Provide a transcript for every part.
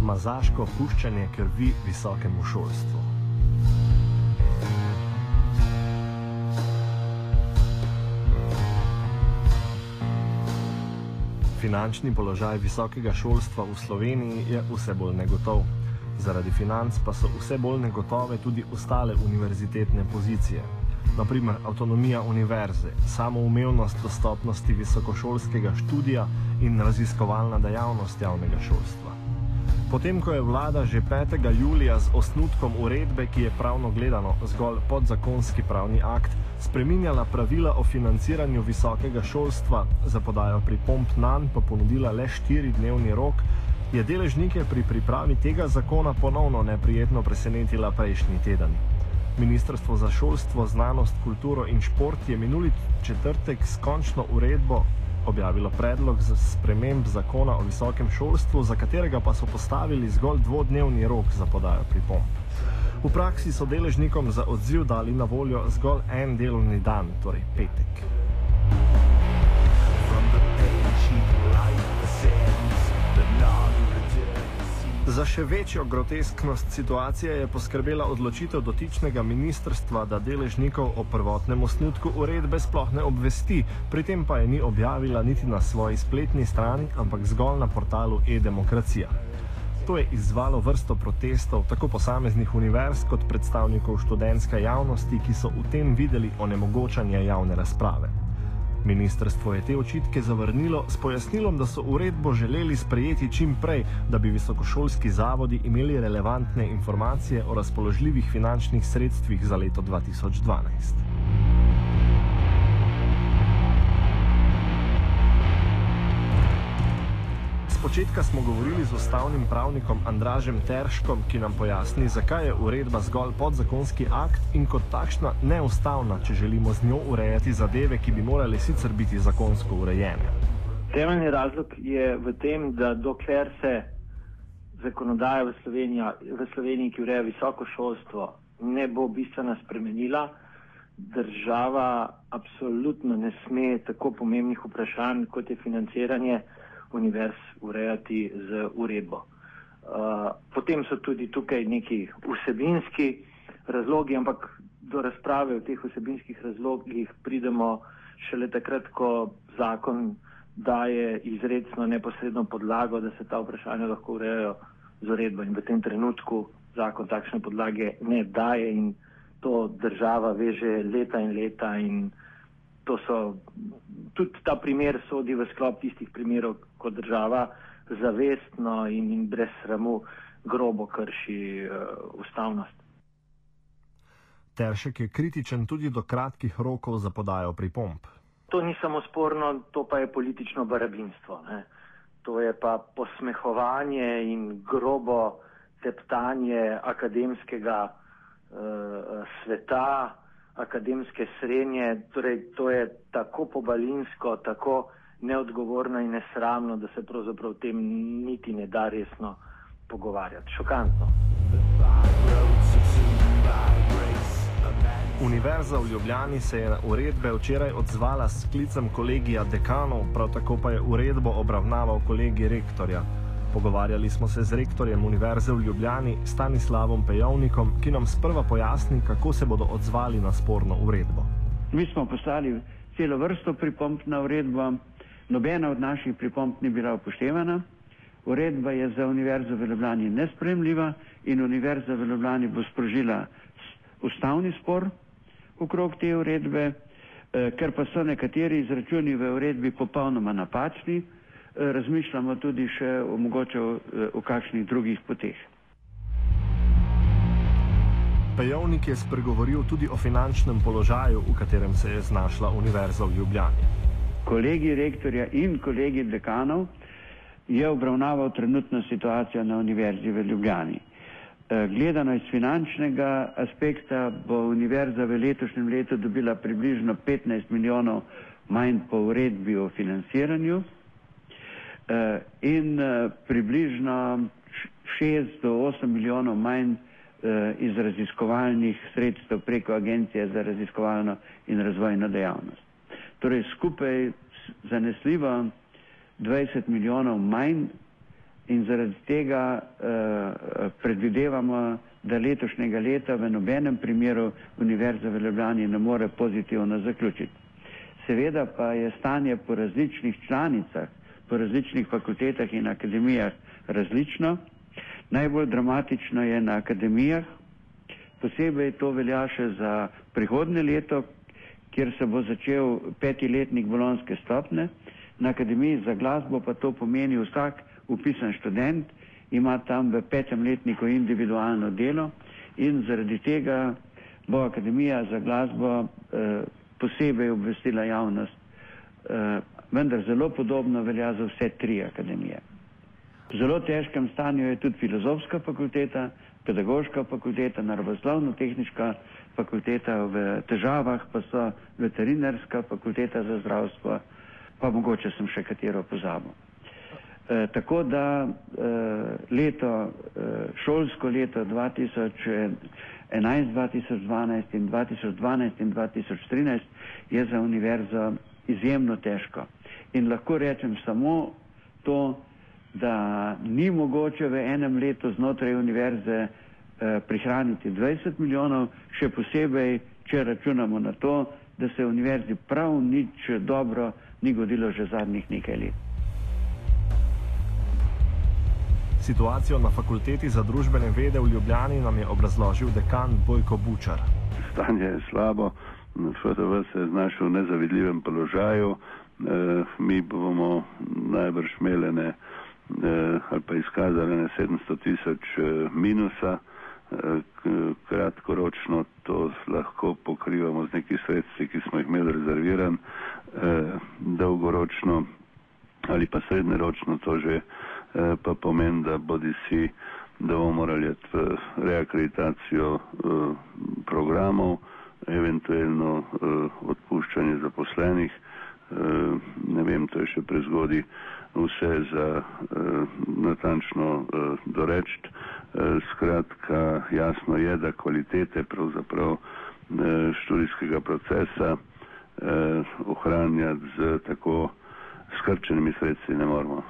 Mazaško puščanje krvi visokemu šolstvu. Finančni položaj visokega šolstva v Sloveniji je vse bolj negotov. Zaradi financ pa so vse bolj negotove tudi ostale univerzitetne pozicije. Naprimer, avtonomija univerze, samoumevnost dostopnosti visokošolskega študija in raziskovalna dejavnost javnega šolstva. Potem, ko je vlada že 5. julija z osnutkom uredbe, ki je pravno gledano zgolj podzakonski pravni akt, spreminjala pravila o financiranju visokega šolstva, za podajo pripomp nanj pa ponudila le štiridnevni rok, je deležnike pri pripravi tega zakona ponovno neprijetno presenetila prejšnji teden. Ministrstvo za šolstvo, znanost, kulturo in šport je minuli četrtek s končno uredbo objavilo predlog za sprememb zakona o visokem šolstvu, za katerega pa so postavili zgolj dvodnevni rok za podajo pripomb. V praksi so deležnikom za odziv dali na voljo zgolj en delovni dan, torej petek. Še večjo grotesknost situacije je poskrbela odločitev dotičnega ministrstva, da deležnikov o prvotnem osnutku uredbe sploh ne obvesti, pri tem pa je ni objavila niti na svoji spletni strani, ampak zgolj na portalu e-demokracija. To je izzvalo vrsto protestov tako posameznih univerz kot predstavnikov študentske javnosti, ki so v tem videli onemogočanje javne razprave. Ministrstvo je te očitke zavrnilo s pojasnilom, da so uredbo želeli sprejeti čim prej, da bi visokošolski zavodi imeli relevantne informacije o razpoložljivih finančnih sredstvih za leto 2012. Spočetka smo govorili z ustavnim pravnikom Andražem Terškom, ki nam pojasni, zakaj je uredba zgolj podzakonski akt in kot takšna neustavna, če želimo z njo urejati zadeve, ki bi morale sicer biti zakonsko urejene. Temeljni razlog je v tem, da dokler se zakonodaja v Sloveniji, v Sloveniji ki ureja visoko šolstvo, ne bo bistveno spremenila, država absolutno ne sme tako pomembnih vprašanj, kot je financiranje univerz urejati z uredbo. Uh, potem so tudi tukaj neki vsebinski razlogi, ampak do razprave o teh vsebinskih razlogih pridemo šele takrat, ko zakon daje izredno neposredno podlago, da se ta vprašanja lahko urejajo z uredbo in v tem trenutku zakon takšne podlage ne daje in to država veže leta in leta in to so tudi ta primer sodi v sklop tistih primerov, ko država zavestno in, in brez sramu grobo krši uh, ustavnost. Teršek je kritičen tudi do kratkih rokov za podajo pripomp. To ni samo sporno, to pa je politično barabinstvo. Ne? To je pa posmehovanje in grobo teptanje akademskega uh, sveta, akademske srednje. Torej, to je tako pobalinsko, tako neodgovorno in nesramno, da se pravzaprav o tem niti ne da resno pogovarjati. Šokantno. Univerza v Ljubljani se je na uredbe včeraj odzvala s klicem kolegija dekanov, prav tako pa je uredbo obravnaval kolegi rektorja. Pogovarjali smo se z rektorjem Univerze v Ljubljani, Stanislavom Pejovnikom, ki nam sprva pojasni, kako se bodo odzvali na sporno uredbo. Mi smo poslali celo vrsto pripomp na uredbo, Nobena od naših pripomb ni bila upoštevana. Uredba je za Univerzo v Ljubljani nespremljiva in Univerza v Ljubljani bo sprožila ustavni spor okrog te uredbe, eh, ker pa so nekateri izračuni v uredbi popolnoma napačni, razmišljamo tudi še o mogoče eh, o kakšnih drugih poteh. Pejovnik je spregovoril tudi o finančnem položaju, v katerem se je znašla Univerza v Ljubljani kolegi rektorja in kolegi dekanov je obravnaval trenutno situacijo na Univerzi v Ljubljani. Eh, gledano iz finančnega aspekta bo Univerza v letošnjem letu dobila približno 15 milijonov manj po uredbi o financiranju in eh, približno 6 do 8 milijonov manj iz raziskovalnih sredstev preko Agencije za raziskovalno in razvojno dejavnost torej skupaj zanesljivo 20 milijonov manj in zaradi tega uh, predvidevamo, da letošnjega leta v nobenem primeru Univerza v Ljubljani ne more pozitivno zaključiti. Seveda pa je stanje po različnih članicah, po različnih fakultetah in akademijah različno. Najbolj dramatično je na akademijah, posebej to velja še za prihodne leto, kjer se bo začel peti letnik bolonske stopne. Na akademiji za glasbo pa to pomeni vsak upisan študent ima tam v petem letniku individualno delo in zaradi tega bo Akademija za glasbo eh, posebej obvestila javnost. Eh, vendar zelo podobno velja za vse tri akademije. V zelo težkem stanju je tudi filozofska fakulteta, pedagoška fakulteta, naravoslovno-tehnička fakulteta, v težavah pa so veterinarska fakulteta za zdravstvo, pa mogoče sem še katero pozabil. E, tako da e, leto, e, šolsko leto 2011, 2012 in 2012 in 2013 je za univerzo izjemno težko. In lahko rečem samo to, da ni mogoče v enem letu znotraj univerze eh, prihraniti 20 milijonov, še posebej, če računamo na to, da se univerzi prav nič dobro ni godilo že zadnjih nekaj let. Situacijo na fakulteti za družbene vede v Ljubljani nam je obrazložil dekan Bojko Bučar. Stanje je slabo, FDV se je znašel v nezavidljivem položaju, e, mi bomo najbrž melene e, ali pa izkazali ne 700 tisoč e, minusa, kratkoročno to lahko pokrivamo z neki sredstvi, ki smo jih imeli rezerviran, dolgoročno ali pa srednjeročno to že Eh, pa pomeni, da bodi si, da bomo morali reakreditacijo eh, programov, eventualno eh, odpuščanje zaposlenih, ne vem, to je še prezgodi vse za natančno doreči. Skratka, jasno je, da kvalitete pravzaprav študijskega procesa ohranjati z tako skrčenimi sredstvi ne moramo.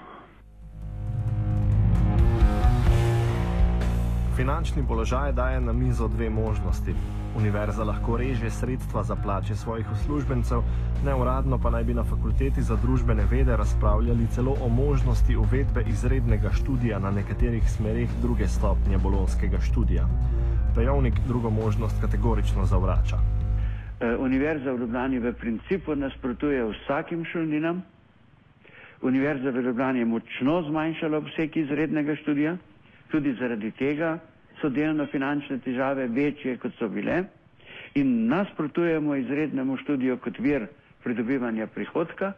Finančni položaj daje na mizo dve možnosti. Univerza lahko reže sredstva za plače svojih uslužbencev, neuradno pa naj bi na fakulteti za družbene vede razpravljali celo o možnosti uvedbe izrednega študija na nekaterih smerih druge stopnje bolonskega študija. Pejovnik drugo možnost kategorično zavrača. E, Univerza v Ljubljani v principu nasprotuje vsakim šolninam. Univerza v Ljubljani je močno zmanjšala obseg izrednega študija tudi zaradi tega so delno finančne težave večje, kot so bile in nasprotujemo izrednemu študiju kot vir pridobivanja prihodka.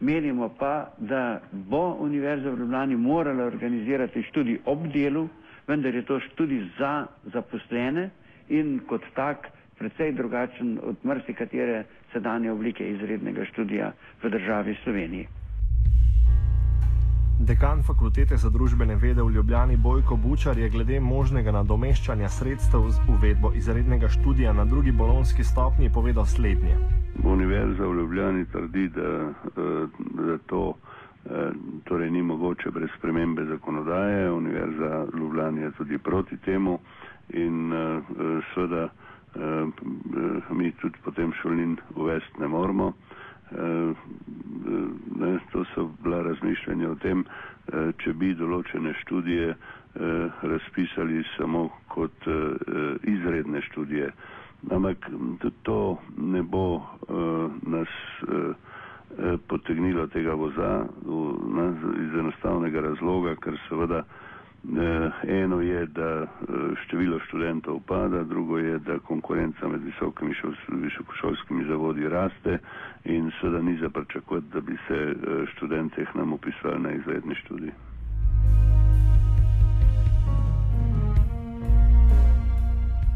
Menimo pa, da bo Univerza v Ljubljani morala organizirati študij ob delu, vendar je to študij za zaposlene in kot tak precej drugačen od marsikatere sedanje oblike izrednega študija v državi Sloveniji. Dekan fakultete za družbene vede v Ljubljani Bojko Bučar je glede možnega nadomeščanja sredstev z uvedbo izrednega študija na drugi bolonski stopnji povedal slednje. Univerza v Ljubljani trdi, da, eh, da to eh, torej ni mogoče brez spremembe zakonodaje. Univerza v Ljubljani je tudi proti temu in eh, seveda mi tudi potem šolnin uvesti ne moramo. Eh, ne, to so bila razmišljanja o tem, eh, če bi določene študije eh, razpisali samo kot izredne študije. Ampak to ne bo nas potegnilo tega voza iz enostavnega razloga, ker seveda Eh, eno je, da eh, število študentov pada, drugo je, da konkurenca med visokimi visokošolskimi zavodi raste in seveda ni za pričakovati, da bi se eh, študente nam upisali na izredni študij.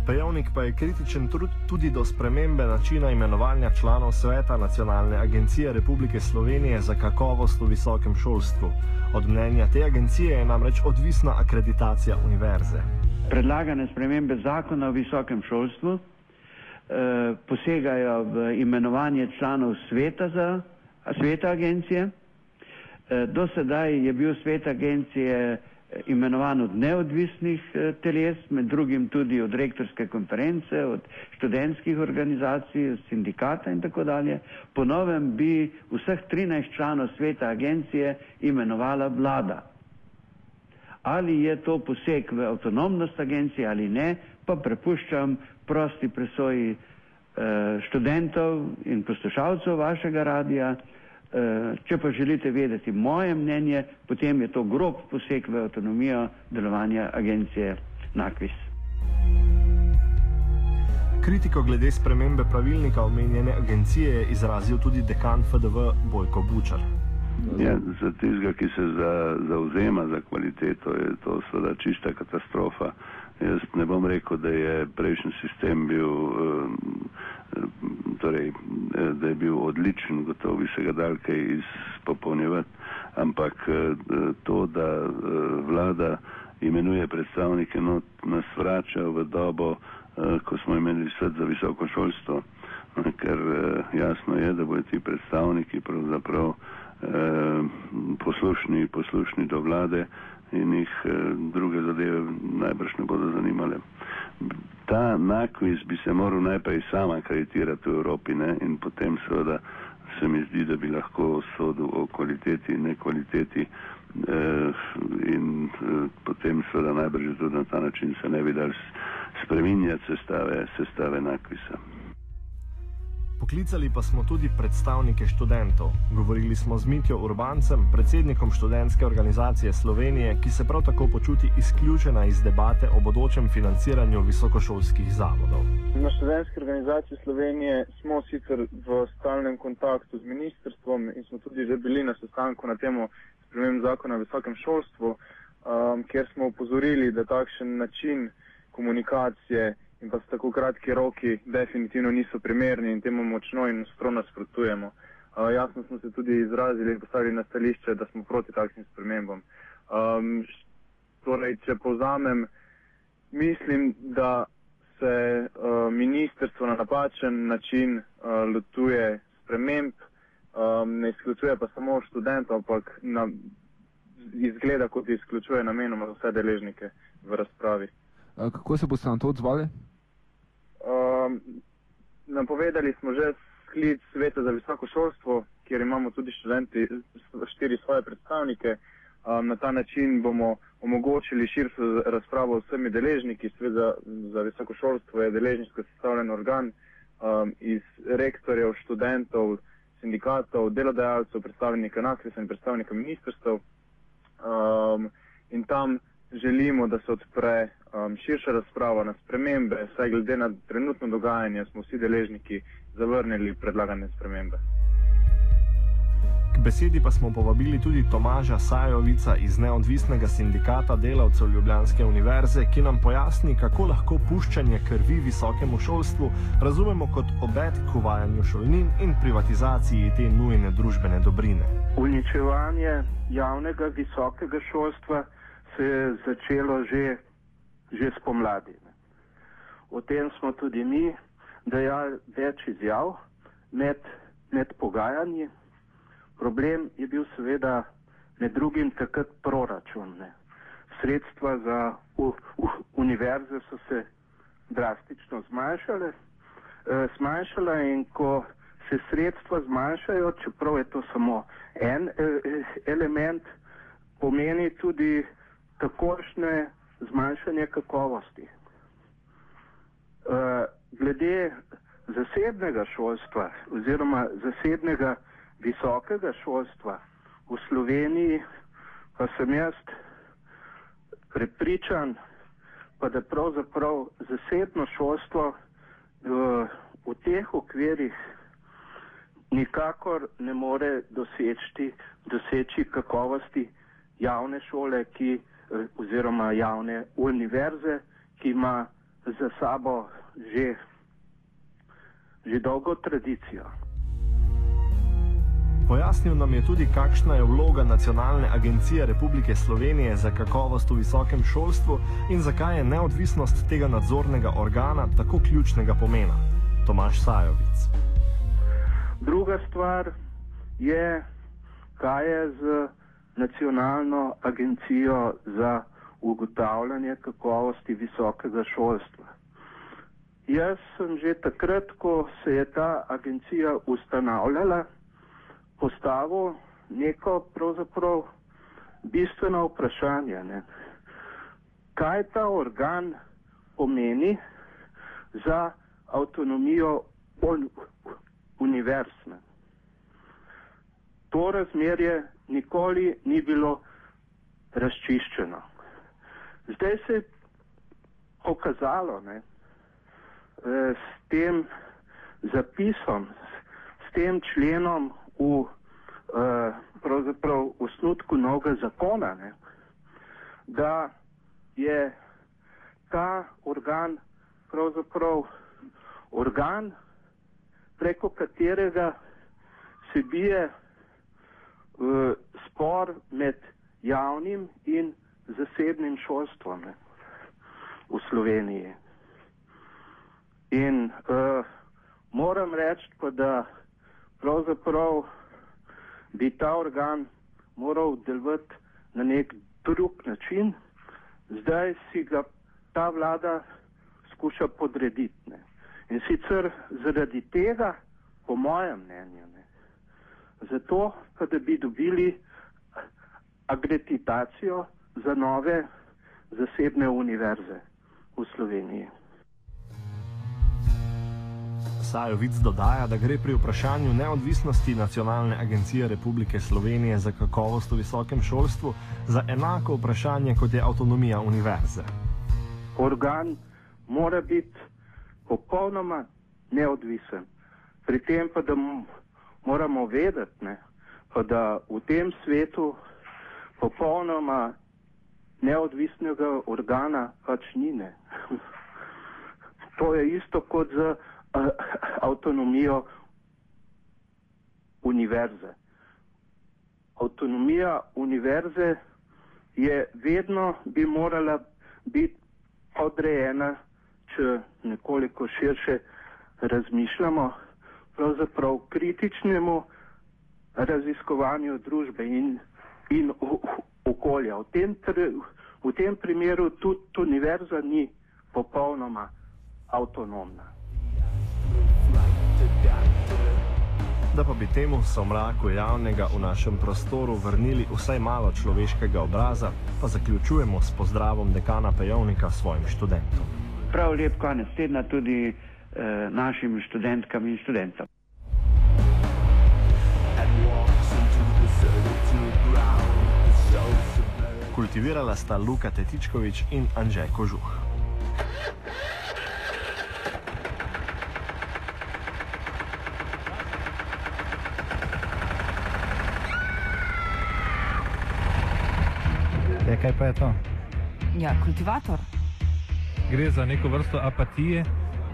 Pejovnik pa je kritičen tudi do spremembe načina imenovanja članov sveta Nacionalne agencije Republike Slovenije za kakovost v visokem šolstvu. Od mnenja te agencije je namreč odvisna akreditacija univerze. Predlagane spremembe zakona o visokem šolstvu eh, posegajo v imenovanje članov sveta, za, sveta agencije. Do sedaj je bil svet agencije imenovan od neodvisnih teles, med drugim tudi od rektorske konference, od študentskih organizacij, sindikata in tako dalje. Ponovem bi vseh 13 članov sveta agencije imenovala vlada. Ali je to poseg v avtonomnost agencije ali ne, pa prepuščam prosti presoji eh, študentov in poslušalcev vašega radija. Eh, če pa želite vedeti moje mnenje, potem je to grob poseg v avtonomijo delovanja agencije NAKVIS. Kritiko glede spremembe pravilnika omenjene agencije je izrazil tudi dekan FDV Bojko Bučar. Ja, za tistega, ki se za, zauzema za kvaliteto, je to seveda čista katastrofa. Jaz ne bom rekel, da je prejšnji sistem bil, eh, torej, eh, da je bil odličen, gotovo bi se ga dal kaj izpopolnjevati, ampak eh, to, da vlada imenuje predstavnike, no, nas vrača v dobo, ko smo imeli svet za visoko šolstvo, ker jasno je, da bodo ti predstavniki pravzaprav poslušni, poslušni do vlade in jih eh, druge zadeve najbrž ne bodo zanimale. Ta nakviz bi se moral najprej sama akreditirati v Evropi ne? in potem seveda se mi zdi, da bi lahko sodil o kvaliteti in nekvaliteti eh, in eh, potem seveda najbrž tudi na ta način se ne bi dal spreminjati sestave, sestave nakvisa. Poklicali pa smo tudi predstavnike študentov. Govorili smo z Mitjo Urbancem, predsednikom študentske organizacije Slovenije, ki se prav tako počuti izključena iz debate o bodočem financiranju visokošolskih zavodov. Na študentski organizaciji Slovenije smo sicer v stalnem kontaktu z ministrstvom in smo tudi že bili na sestanku na temo sprememb zakona o visokem šolstvu, um, kjer smo upozorili, da takšen način komunikacije in pa s tako kratki roki definitivno niso primerni in temu močno in ostro nasprotujemo. Uh, jasno smo se tudi izrazili in postavili na stališče, da smo proti takšnim spremembam. Um, torej, če povzamem, mislim, da se uh, ministrstvo na napačen način uh, lotuje sprememb, um, ne izključuje pa samo študentov, ampak na, izgleda, kot izključuje namenoma vse deležnike v razpravi. Kako se boste na to odzvali? Um, napovedali smo že sklic sveta za visoko šolstvo, kjer imamo tudi študenti štiri svoje predstavnike. Um, na ta način bomo omogočili širšo razpravo s vsemi deležniki. Svet za, za visoko šolstvo je deležniško sestavljen organ um, iz rektorjev, študentov, sindikatov, delodajalcev, predstavnika NAKRIS-a in predstavnika ministrstv. Um, in tam želimo, da se odpre um, širša razprava na spremembe, saj glede na trenutno dogajanje smo vsi deležniki zavrnili predlagane spremembe. K besedi pa smo povabili tudi Tomaža Sajovica iz Neodvisnega sindikata delavcev Ljubljanske univerze, ki nam pojasni, kako lahko puščanje krvi visokemu šolstvu razumemo kot obet k uvajanju šolnin in privatizaciji te nujne družbene dobrine. Uničevanje javnega visokega šolstva se je začelo že, že spomladi. O tem smo tudi mi dejali več izjav med, med pogajanji. Problem je bil seveda med drugim takrat proračun. Ne. Sredstva za u, u, univerze so se drastično zmanjšale, e, zmanjšala in ko se sredstva zmanjšajo, čeprav je to samo en e element, pomeni tudi takošne zmanjšanje kakovosti. Uh, glede zasebnega šolstva oziroma zasebnega visokega šolstva v Sloveniji pa sem jaz prepričan, pa da pravzaprav zasebno šolstvo uh, v teh okvirih nikakor ne more doseči, doseči kakovosti javne šole, ki Eh, oziroma javne univerze, ki ima za sabo že, že dolgo tradicijo. Pojasnil nam je tudi, kakšna je vloga Nacionalne agencije Republike Slovenije za kakovost v visokem šolstvu in zakaj je neodvisnost tega nadzornega organa tako ključnega pomena. Tomaš Sajovic. Druga stvar je, kaj je z nacionalno agencijo za ugotavljanje kakovosti visokega šolstva. Jaz sem že takrat, ko se je ta agencija ustanavljala, postavil neko pravzaprav bistveno vprašanje. Ne? Kaj ta organ pomeni za avtonomijo un univerzne? To razmerje nikoli ni bilo razčiščeno. Zdaj se je pokazalo ne, eh, s tem zapisom, s tem členom v eh, pravzaprav osnutku novega zakona, ne, da je ta organ pravzaprav organ, preko katerega se bije uh, spor med javnim in zasebnim šolstvom ne, v Sloveniji. In uh, moram reči pa, da pravzaprav bi ta organ moral delovati na nek drug način, zdaj si ga ta vlada skuša podrediti. Ne. In sicer zaradi tega, po mojem mnenju, ne, zato, da bi dobili akreditacijo za nove zasebne univerze v Sloveniji. Sajovic dodaja, da gre pri vprašanju neodvisnosti Nacionalne agencije Republike Slovenije za kakovost v visokem šolstvu za enako vprašanje kot je avtonomija univerze. Organ mora biti popolnoma neodvisen. Pri tem pa, da moramo vedeti, ne, da v tem svetu popolnoma neodvisnega organa pač ni. Ne. To je isto kot z uh, avtonomijo univerze. Avtonomija univerze je vedno bi morala biti odrejena, če nekoliko širše razmišljamo, pravzaprav kritičnemu raziskovanju družbe in, in okolja. V tem, v tem primeru tudi univerza ni popolnoma avtonomna. Da pa bi temu somraku javnega v našem prostoru vrnili vsaj malo človeškega obraza, pa zaključujemo s pozdravom dekana Pejovnika svojim študentom. Prav lep konec tedna tudi našim študentkam in študentom. Kultivirala sta Luka Tetičkovič in Anžej Kožuh. Ja, kaj pa je to? Ja, kultivator. Gre za neko vrsto apatije.